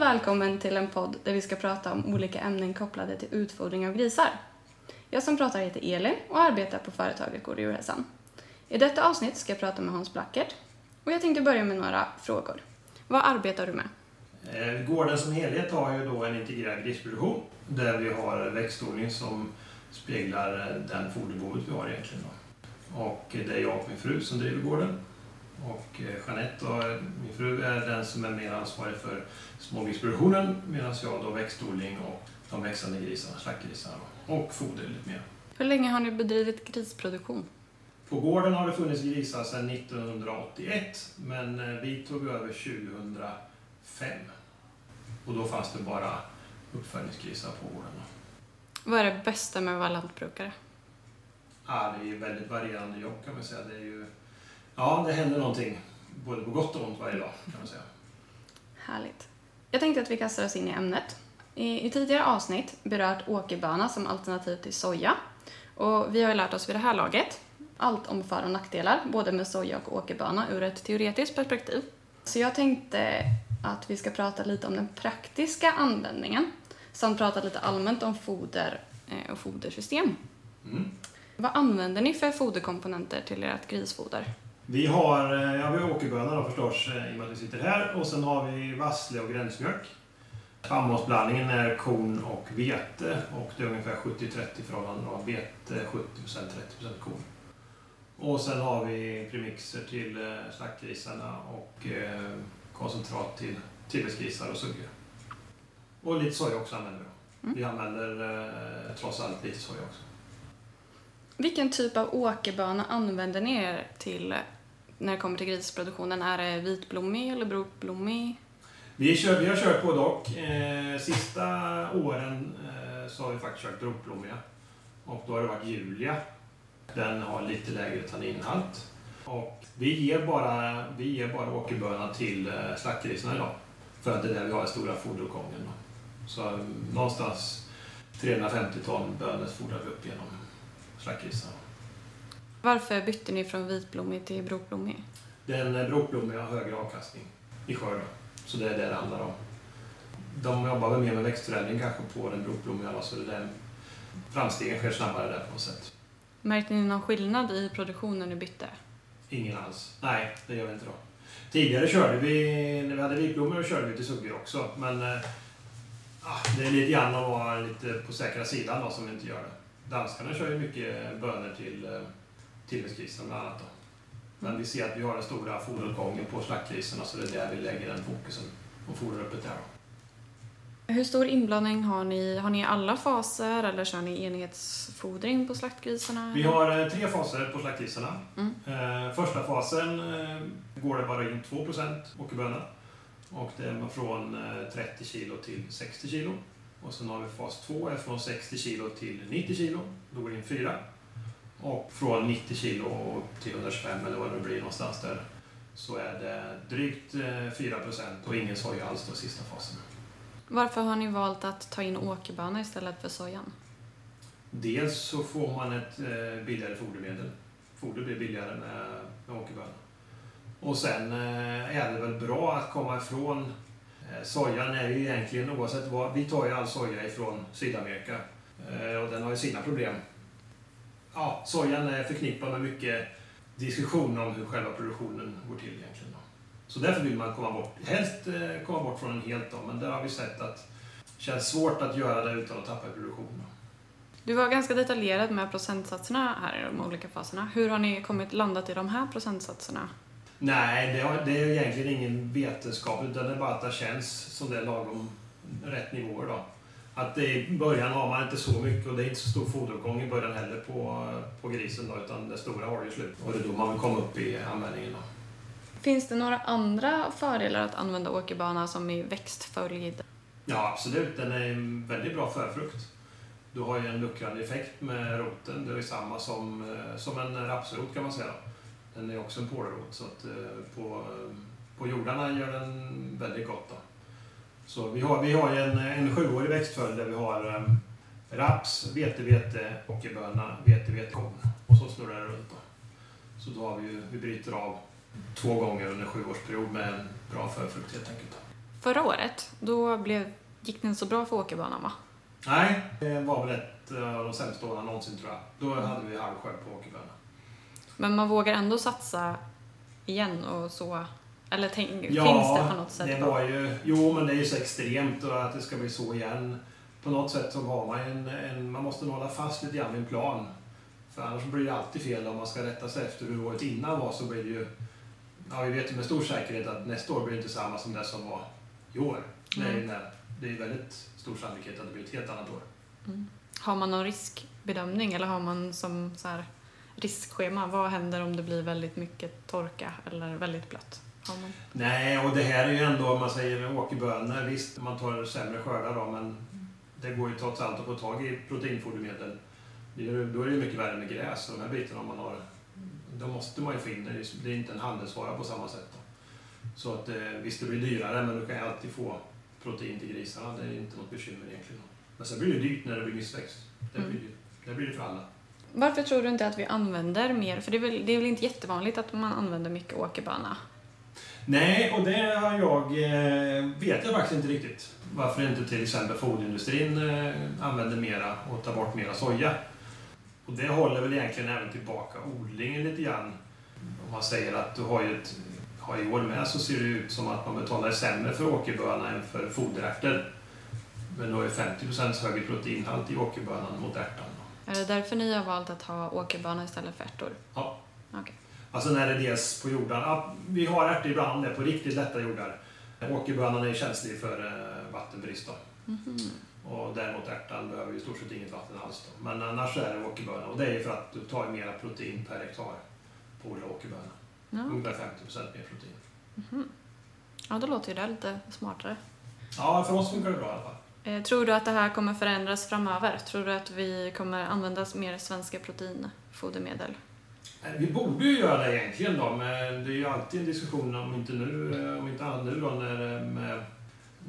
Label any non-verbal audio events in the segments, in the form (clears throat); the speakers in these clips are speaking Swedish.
välkommen till en podd där vi ska prata om olika ämnen kopplade till utfodring av grisar. Jag som pratar heter Elin och arbetar på företaget Gård Djurhälsan. I detta avsnitt ska jag prata med Hans Blackert och jag tänkte börja med några frågor. Vad arbetar du med? Eh, gården som helhet har ju då en integrerad grisproduktion där vi har växtodling som speglar eh, den foderbehovet vi har egentligen. Då. Och eh, det är jag och min fru som driver gården. Och eh, Jeanette, då, min fru, är den som är mer ansvarig för smågrisproduktionen medan jag då växtodling och de växande grisarna, slaktgrisarna och foder lite mer. Hur länge har ni bedrivit grisproduktion? På gården har det funnits grisar sedan 1981 men eh, vi tog över 2005. Och då fanns det bara uppfödningsgrisar på gården. Vad är det bästa med att vara lantbrukare? Ja, det är ju väldigt varierande jobb kan man säga. Det är ju, ja, det händer någonting både på gott och ont varje dag kan man säga. Härligt. Jag tänkte att vi kastar oss in i ämnet. I, i tidigare avsnitt berört åkerböna som alternativ till soja. Och vi har ju lärt oss vid det här laget allt om för och nackdelar, både med soja och åkerböna ur ett teoretiskt perspektiv. Så jag tänkte att vi ska prata lite om den praktiska användningen samt prata lite allmänt om foder eh, och fodersystem. Mm. Vad använder ni för foderkomponenter till ert grisfoder? Vi har, eh, ja, vi har åkerbönor då förstås eh, i och med att vi sitter här och sen har vi vassle och gränsmjölk. Spannmålsblandningen är korn och vete och det är ungefär 70-30 förhållanden av vete 70% 30% korn. Och sen har vi premixer till slaktgrisarna och koncentrat till tillväxtgrisar och suggor. Och lite soja också använder vi. Mm. Vi använder eh, trots allt lite soja också. Vilken typ av åkerböna använder ni er till när det kommer till grisproduktionen? Är det vitblommig eller brokblommig? Vi, kör, vi har kört både och. Eh, sista åren eh, så har vi faktiskt kört brokblommiga. Och då har det varit Julia. Den har lite lägre tanninhalt. Och vi ger bara, vi ger bara åkerböna till eh, slaktgrisarna idag. För att det är där vi har den stora foderåtgången. Så någonstans 350 ton bönor fodrar vi upp genom slaktgrisarna. Varför bytte ni från vitblommig till brokblommig? Den eh, brokblommiga har högre avkastning i skörden. Så det är det det handlar om. De jobbar väl mer med växtförädling kanske på den brokblommiga, så det är framstegen sker snabbare där på något sätt. Märkte ni någon skillnad i produktionen när ni bytte? Ingen alls. Nej, det gör vi inte då. Tidigare körde vi, när vi hade vitblommor, körde vi till suggor också. Men äh, det är lite grann att vara lite på säkra sidan då, som vi inte gör det. Danskarna kör ju mycket bönor till tillväxtgrisen bland annat. Då. Men vi ser att vi har den stora foderuppgången på slaktgrisarna så det är där vi lägger den fokusen och fodrar öppet där. Då. Hur stor inblandning har ni? Har ni alla faser eller kör ni enhetsfodring på slaktgrisarna? Vi har eh, tre faser på slaktgrisarna. Mm. Eh, första fasen eh, går det bara in 2% åkerböna. Och det är från 30 kilo till 60 kilo. Och sen har vi fas 2 är från 60 kilo till 90 kilo. Då går det in 4. Och från 90 kilo upp till 125 eller vad det blir någonstans där så är det drygt 4% och ingen soja alls då sista fasen. Varför har ni valt att ta in åkerböna istället för sojan? Dels så får man ett eh, billigare fodermedel. Foder blir billigare med, med åkerböna. Och sen eh, är det väl bra att komma ifrån eh, Sojan är ju egentligen oavsett vad, vi tar ju all soja ifrån Sydamerika och den har ju sina problem. Ja, sojan är förknippad med mycket diskussion om hur själva produktionen går till egentligen. Så därför vill man komma bort, helst eh, komma bort från den helt då, men där har vi sett att det känns svårt att göra det utan att tappa i produktionen. Du var ganska detaljerad med procentsatserna här i de olika faserna. Hur har ni kommit landat i de här procentsatserna? Nej, det, har, det är egentligen ingen vetenskap utan det är bara att det känns som det är lagom rätt nivåer då. Att i början har man inte så mycket och det är inte så stor foderuppgång i början heller på, på grisen då, utan det stora har ju slut. Och det är då man vill komma upp i användningen då. Finns det några andra fördelar att använda åkerbana som i växtföljd? Ja, absolut. Den är en väldigt bra förfrukt. Du har ju en luckrande effekt med roten. Det är samma som, eh, som en rapsrot kan man säga. Den är också en pålrot, så att eh, på, på jordarna gör den väldigt gott. Då. Så vi har, vi har en, en sjuårig växtföljd där vi har um, raps, vete, vete, åkerböna, vete, vete, korn. Och så snurrar det runt. Då. Så då har vi, vi bryter av två gånger under en sjuårsperiod med en bra förfrukt helt enkelt. Förra året, då blev, gick inte så bra för åkerbanan va? Nej, det var väl ett av de sämsta åren någonsin tror jag. Då hade vi halvsjö på åkerböna. Men man vågar ändå satsa igen och så? Eller tänk, Ja, finns det på något sätt? det var ju... Jo, men det är ju så extremt och att det ska bli så igen. På något sätt så har man en, en... Man måste hålla fast lite grann vid en plan. För annars blir det alltid fel om man ska rätta sig efter hur året innan var så blir det ju... Ja, vi vet ju med stor säkerhet att nästa år blir inte samma som det som var i år. Det är, Mm. när, det är väldigt stor sannolikhet att det blir ett helt annat år. Mm. Har man någon riskbedömning eller har man som så här riskschema? Vad händer om det blir väldigt mycket torka eller väldigt blött? Man... Nej, och det här är ju ändå, om man säger åkerbönor, visst man tar sämre skördar då, men det går ju trots allt att få tag i proteinfodermedel. Då är det ju mycket värre med gräs och de här bitarna om man har. Då måste man ju få in det. Det är- inte en handelsvara på samma sätt. Då. Så att eh, visst, det blir dyrare, men du kan ju alltid få protein till grisarna. Det är inte något bekymmer egentligen. Men sen blir det dyrt när det blir missväxt. Det Mm. blir, det blir det för alla. Varför tror du inte att vi använder mer? För det är, väl, det är väl inte jättevanligt att man använder mycket åkerbana? Nej, och det har jag, eh, vet jag faktiskt inte riktigt. Varför inte till exempel foderindustrin eh, använder mera och tar bort mera soja. Och det håller väl egentligen även tillbaka odlingen lite grann. Om man säger att du har ju ett, har i år med så ser det ut som att man betalar sämre för åkerböna än för foderärtor. Men du har ju 50% högre proteinhalt i åkerbönan mot ärtan. Är det därför ni har valt att ha åkerbana istället för ärtor? Ja. Okej. Alltså när det är dels på jordar. Ja, vi har ärtor ibland på riktigt lätta jordar. Åkerbönan är känslig för eh, vattenbrist. Då. Mhm. Och däremot ärtan behöver ju i stort sett inget vatten alls. Då. Men annars är det åkerböna. Och det är ju för att du tar mera protein per hektar på odla åkerböna. Ja. Ungefär 50 mer protein. Mhm. ja, då låter ju det lite smartare. Ja, för oss funkar det bra i alla fall. Eh, Tror du att det här kommer förändras framöver? Tror du att vi kommer använda mer svenska proteinfodermedel? Vi borde ju göra det egentligen då, men det är ju alltid en diskussion om inte nu, eh, om inte annat nu då, när eh, med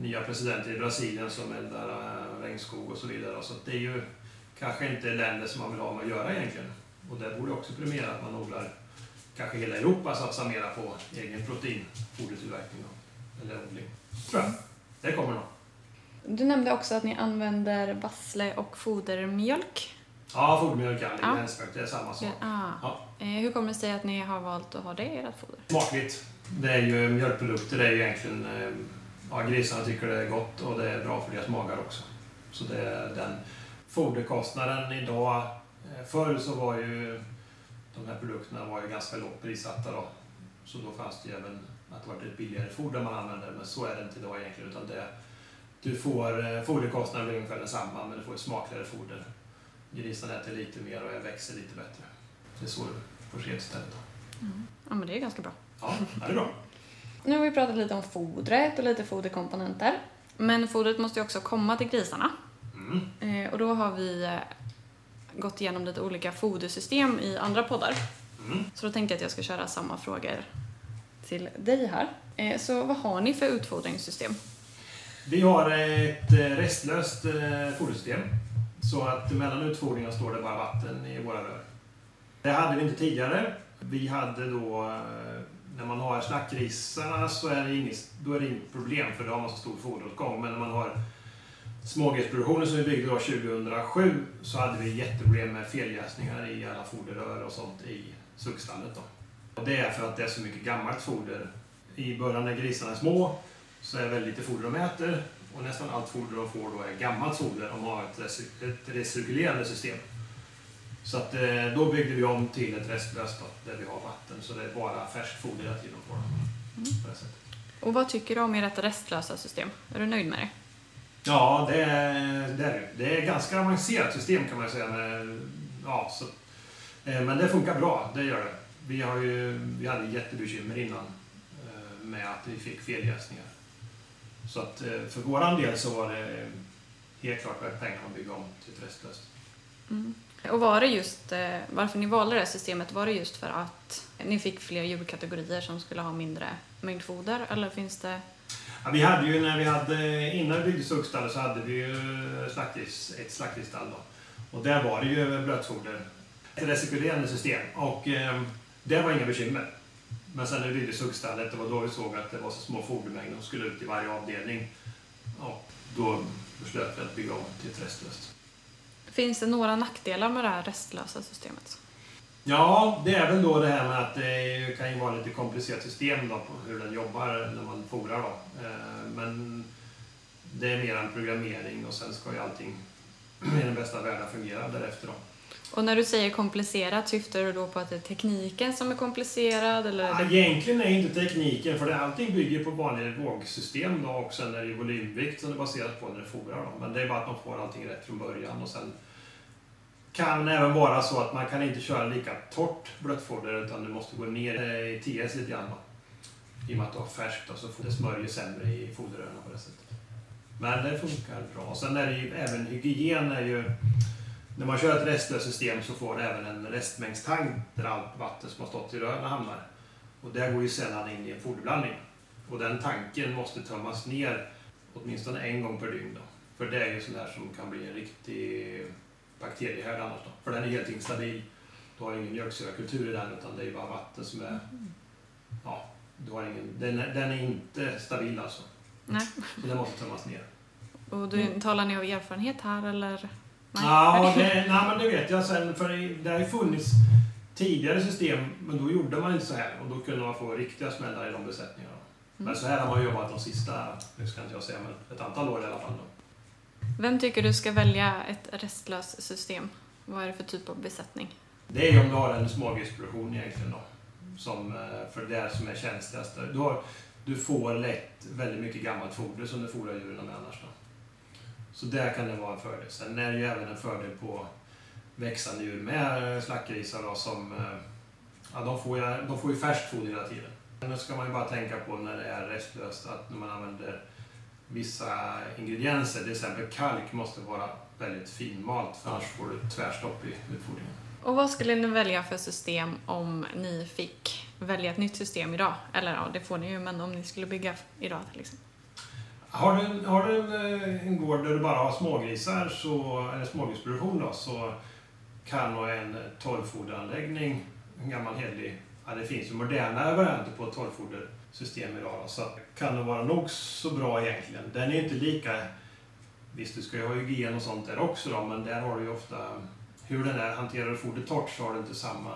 nya presidenter i Brasilien som eldar eh, regnskog och så vidare. Så det är ju kanske inte länder som man vill ha med att göra egentligen. Och det borde också premiera att man odlar, kanske hela Europa satsar mera på egen proteinfodertillverkning då, eller odling. Tror jag. Det kommer nog. Du nämnde också att ni använder bassle och fodermjölk. Ja, fodermjölk, ja, Ja. ja. det är samma sak. Ah. Ja. Eh, Hur kommer det sig att ni har valt att ha det i ert foder? Smakligt. Det är ju mjölkprodukter, det är ju egentligen... eh, Ja, grisarna tycker det är gott och det är bra för deras magar också. Så det är den foderkostnaden idag. eh, Förr så var ju de här produkterna var ju ganska lågt prissatta då. Så då fanns det ju även att det var ett billigare foder man använde, men så är det inte idag egentligen. Utan det, du får, eh, foderkostnaden blir ungefär densamma, men du får ett smakligare foder. Grisarna äter lite mer och växer lite bättre. Det är så det får ske istället. Då. Ja, men det är ganska bra. Ja, det är bra. Nu har vi pratat lite om fodret och lite foderkomponenter. Men fodret måste ju också komma till grisarna. Mm. Eh, Och då har vi eh, gått igenom lite olika fodersystem i andra poddar. Mm. Så då tänkte jag att jag ska köra samma frågor till dig här. Eh, Så vad har ni för utfodringssystem? Vi har ett restlöst fodersystem. Så att mellan utfodringarna står det bara vatten i våra rör. Det hade vi inte tidigare. Vi hade då, eh, när man har slaktgrisarna så är det inget, då är det inget problem för då har man så stor foderåtgång. Men när man har smågrisproduktionen som vi byggde då 2007 så hade vi jätteproblem med feljäsningar i alla foderrör och sånt i suggstallet. Då. Och det är för att det är så mycket gammalt foder. I början när grisarna är små så är det väldigt lite foder de äter och nästan allt foder de får då är gammalt foder om man har ett, reci- ett recirkulerande system. Så att, eh, då byggde vi om till ett restlöst där vi har vatten så det är bara färskt foder hela tiden de får. Mm. På sättet. Och vad tycker du om ert restlösa system? Är du nöjd med det? Ja, det är, det är det. Är ett ganska avancerat system kan man säga. Med, ja, så, eh, men det funkar bra, det gör det. Vi, har ju, vi hade jättebekymmer innan eh, med att vi fick feljäsningar. Så att eh, för våran del så var det helt klart värt pengarna att bygga om till ett restlöst. Mm. Och var det just, eh, varför ni valde det här systemet, var det just för att ni fick fler djurkategorier som skulle ha mindre mängd foder? Eller finns det... Ja, vi hade ju när vi hade, innan vi byggde suggstallet så hade vi ju slaktgris, ett slaktgrisstall då. Och där var det ju blötfoder. Ett recirkulerande system och eh, det var inga bekymmer. Men sen när vi byggde suggstallet, det var då vi såg att det var så små fodermängder som skulle ut i varje avdelning. Ja, då beslöt vi att bygga om till ett restlöst. Finns det några nackdelar med det här restlösa systemet? Ja, det är väl då det här med att det kan ju vara lite komplicerat system då på hur den jobbar när man fodrar då. Eh, men det är mer en programmering och sen ska ju allting (clears throat) i den bästa världen fungera därefter då. Och när du säger komplicerat, syftar du då på att det är tekniken som är komplicerad? Eller Ja, det... egentligen är inte tekniken, för det, allting bygger på vanliga vågsystem då och sen är det volymvikt som det baseras på när det fodrar då. Men det är bara att man får allting rätt från början och sen kan det även vara så att man kan inte köra lika torrt blötfoder utan du måste gå ner i TS lite grann då. I och med att du har färskt då, så får det smörjer sämre i foderrören på det sättet. Men det funkar bra. Sen är det ju även hygien är ju när man kör ett restlöst system så får det även en restmängdstank där allt vatten som har stått i rören hamnar. Och där går ju sedan in i en foderblandning. Och den tanken måste tömmas ner åtminstone en gång per dygn. Då. För det är ju sånt där som kan bli en riktig bakteriehärd annars. Då. För den är helt instabil. Du har ingen mjölksyrakultur i den utan det är bara vatten som är... Ja, du har ingen, den, är, den är inte stabil alltså. Nej. Så den måste tömmas ner. Och du, talar ni av erfarenhet här eller? Ja, det, nej, men det vet jag sen. För det har ju funnits tidigare system, men då gjorde man inte så här. Och då kunde man få riktiga smällar i de besättningarna. Men så här har man jobbat de sista, nu ska inte jag säga, men ett antal år i alla fall. Då. Vem tycker du ska välja ett restlöst system? Vad är det för typ av besättning? Det är ju om du har en smågrisproduktion egentligen då. Som, eh, för det är som är känsligast. Du, har, du får lätt väldigt mycket gammalt foder som du fodrar djuren med annars. Då. Så där kan det vara en fördel. Sen är det ju även en fördel på växande djur med eh, slaktgrisar då, som eh, ja, de, får ju, de får ju färskt foder hela tiden. Men det ska man ju bara tänka på när det är restlöst att när man använder vissa ingredienser, till exempel kalk, måste vara väldigt finmalt för annars får du tvärstopp i utfodringen. Och vad skulle ni välja för system om ni fick välja ett nytt system idag? Eller ja, det får ni ju, men om ni skulle bygga idag till exempel. Har du, en, har du en, eh, en gård där du bara har smågrisar, så, eller smågrisproduktion då, så kan nog en torrfoderanläggning, en gammal hederlig, ja det finns ju moderna varianter på torrfodersystem idag då, så kan det vara nog så bra egentligen. Den är inte lika, visst du ska ju ha hygien och sånt där också då, men där har du ju ofta, hur den är, hanterar du fodret torrt så har du inte samma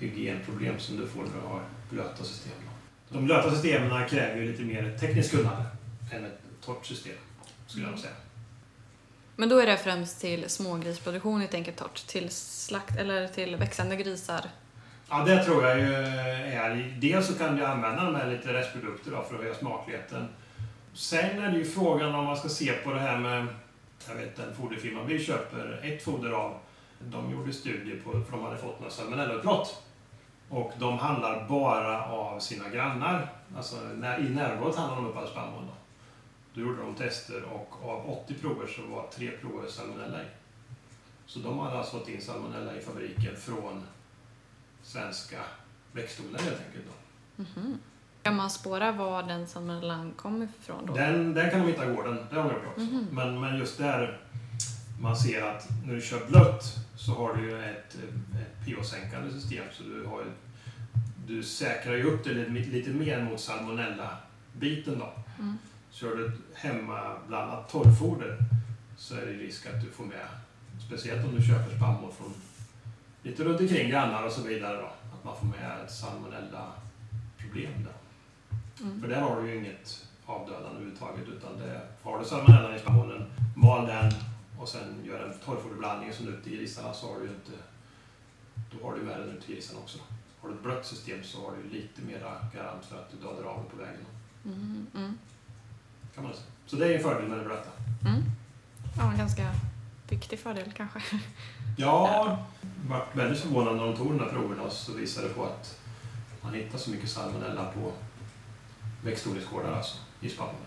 hygienproblem som du får när du har blöta system. Då. De blöta systemen kräver ju lite mer tekniskt kunnande än ett torrt system, skulle jag nog säga. Men då är det främst till smågrisproduktion ni tänker torrt, till slakt eller till växande grisar? Ja, det tror jag ju är... Dels så kan du använda de här lite restprodukter då för att höja smakligheten. Sen är det ju frågan om man ska se på det här med... Jag vet den foderfirma vi köper ett foder av. De gjorde studier på, för de hade fått några salmonellautbrott. Och de handlar bara av sina grannar. Alltså när, i närområdet handlar de upp all spannmål. Då. Då gjorde de tester och av 80 prover så var tre prover salmonella i. Så de hade alltså fått in salmonella i fabriken från svenska växtodlare helt enkelt. Då. Mhm. Kan man spåra var den salmonellan kommer ifrån då? Den, den kan de hitta i gården, det har de gjort också. Mhm. Men, men just där man ser att när du kör blött så har du ju ett, ett pH-sänkande system så du, har du säkrar ju upp det lite, lite mer mot salmonella-biten då. Mm. Kör du ett hemmablandat torrfoder så är det risk att du får med, speciellt om du köper spannmål från lite runt omkring grannar och så vidare då, att man får med ett salmonella-problem där. Mm. För där har du ju inget avdödande överhuvudtaget utan det, har du salmonellan i spannmålen, mal den och sen gör en torrfoderblandning som ut i grisarna så har du ju inte, då har du med den ut i grisarna också. Har du ett blött system så har du lite mera garant för att du dödar av den på vägen. Mm, mm, Kan man säga. Så det är en fördel med det blöta. mm. Ja, en ganska viktig fördel kanske. Ja, jag var väldigt förvånad när de tog de här proverna och så visade det på att man hittar så mycket salmonella på växtodlingsgårdar alltså, i spannmålen.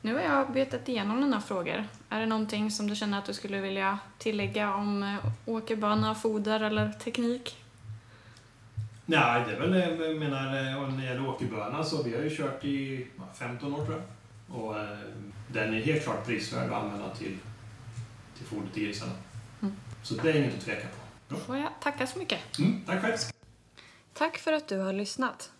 Nu har jag betat igenom dina frågor. Är det någonting som du känner att du skulle vilja tillägga om eh, åkerbana, foder eller teknik? Nej, det är väl, jag menar, eh, när det gäller åkerböna så vi har ju kört i vad, 15 år tror jag. Och eh, den är helt klart prisvärd att använda till, till foder till grisarna. Mm. Så det är inget att tveka på. Då får jag tacka så mycket. Mm, tack själv. Tack för att du har lyssnat.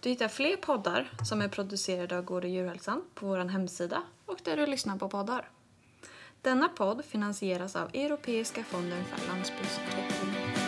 Du hittar fler poddar som är producerade av Gård och djurhälsan på vår hemsida och där du lyssnar på poddar. Denna podd finansieras av Europeiska fonden för landsbygdsutveckling.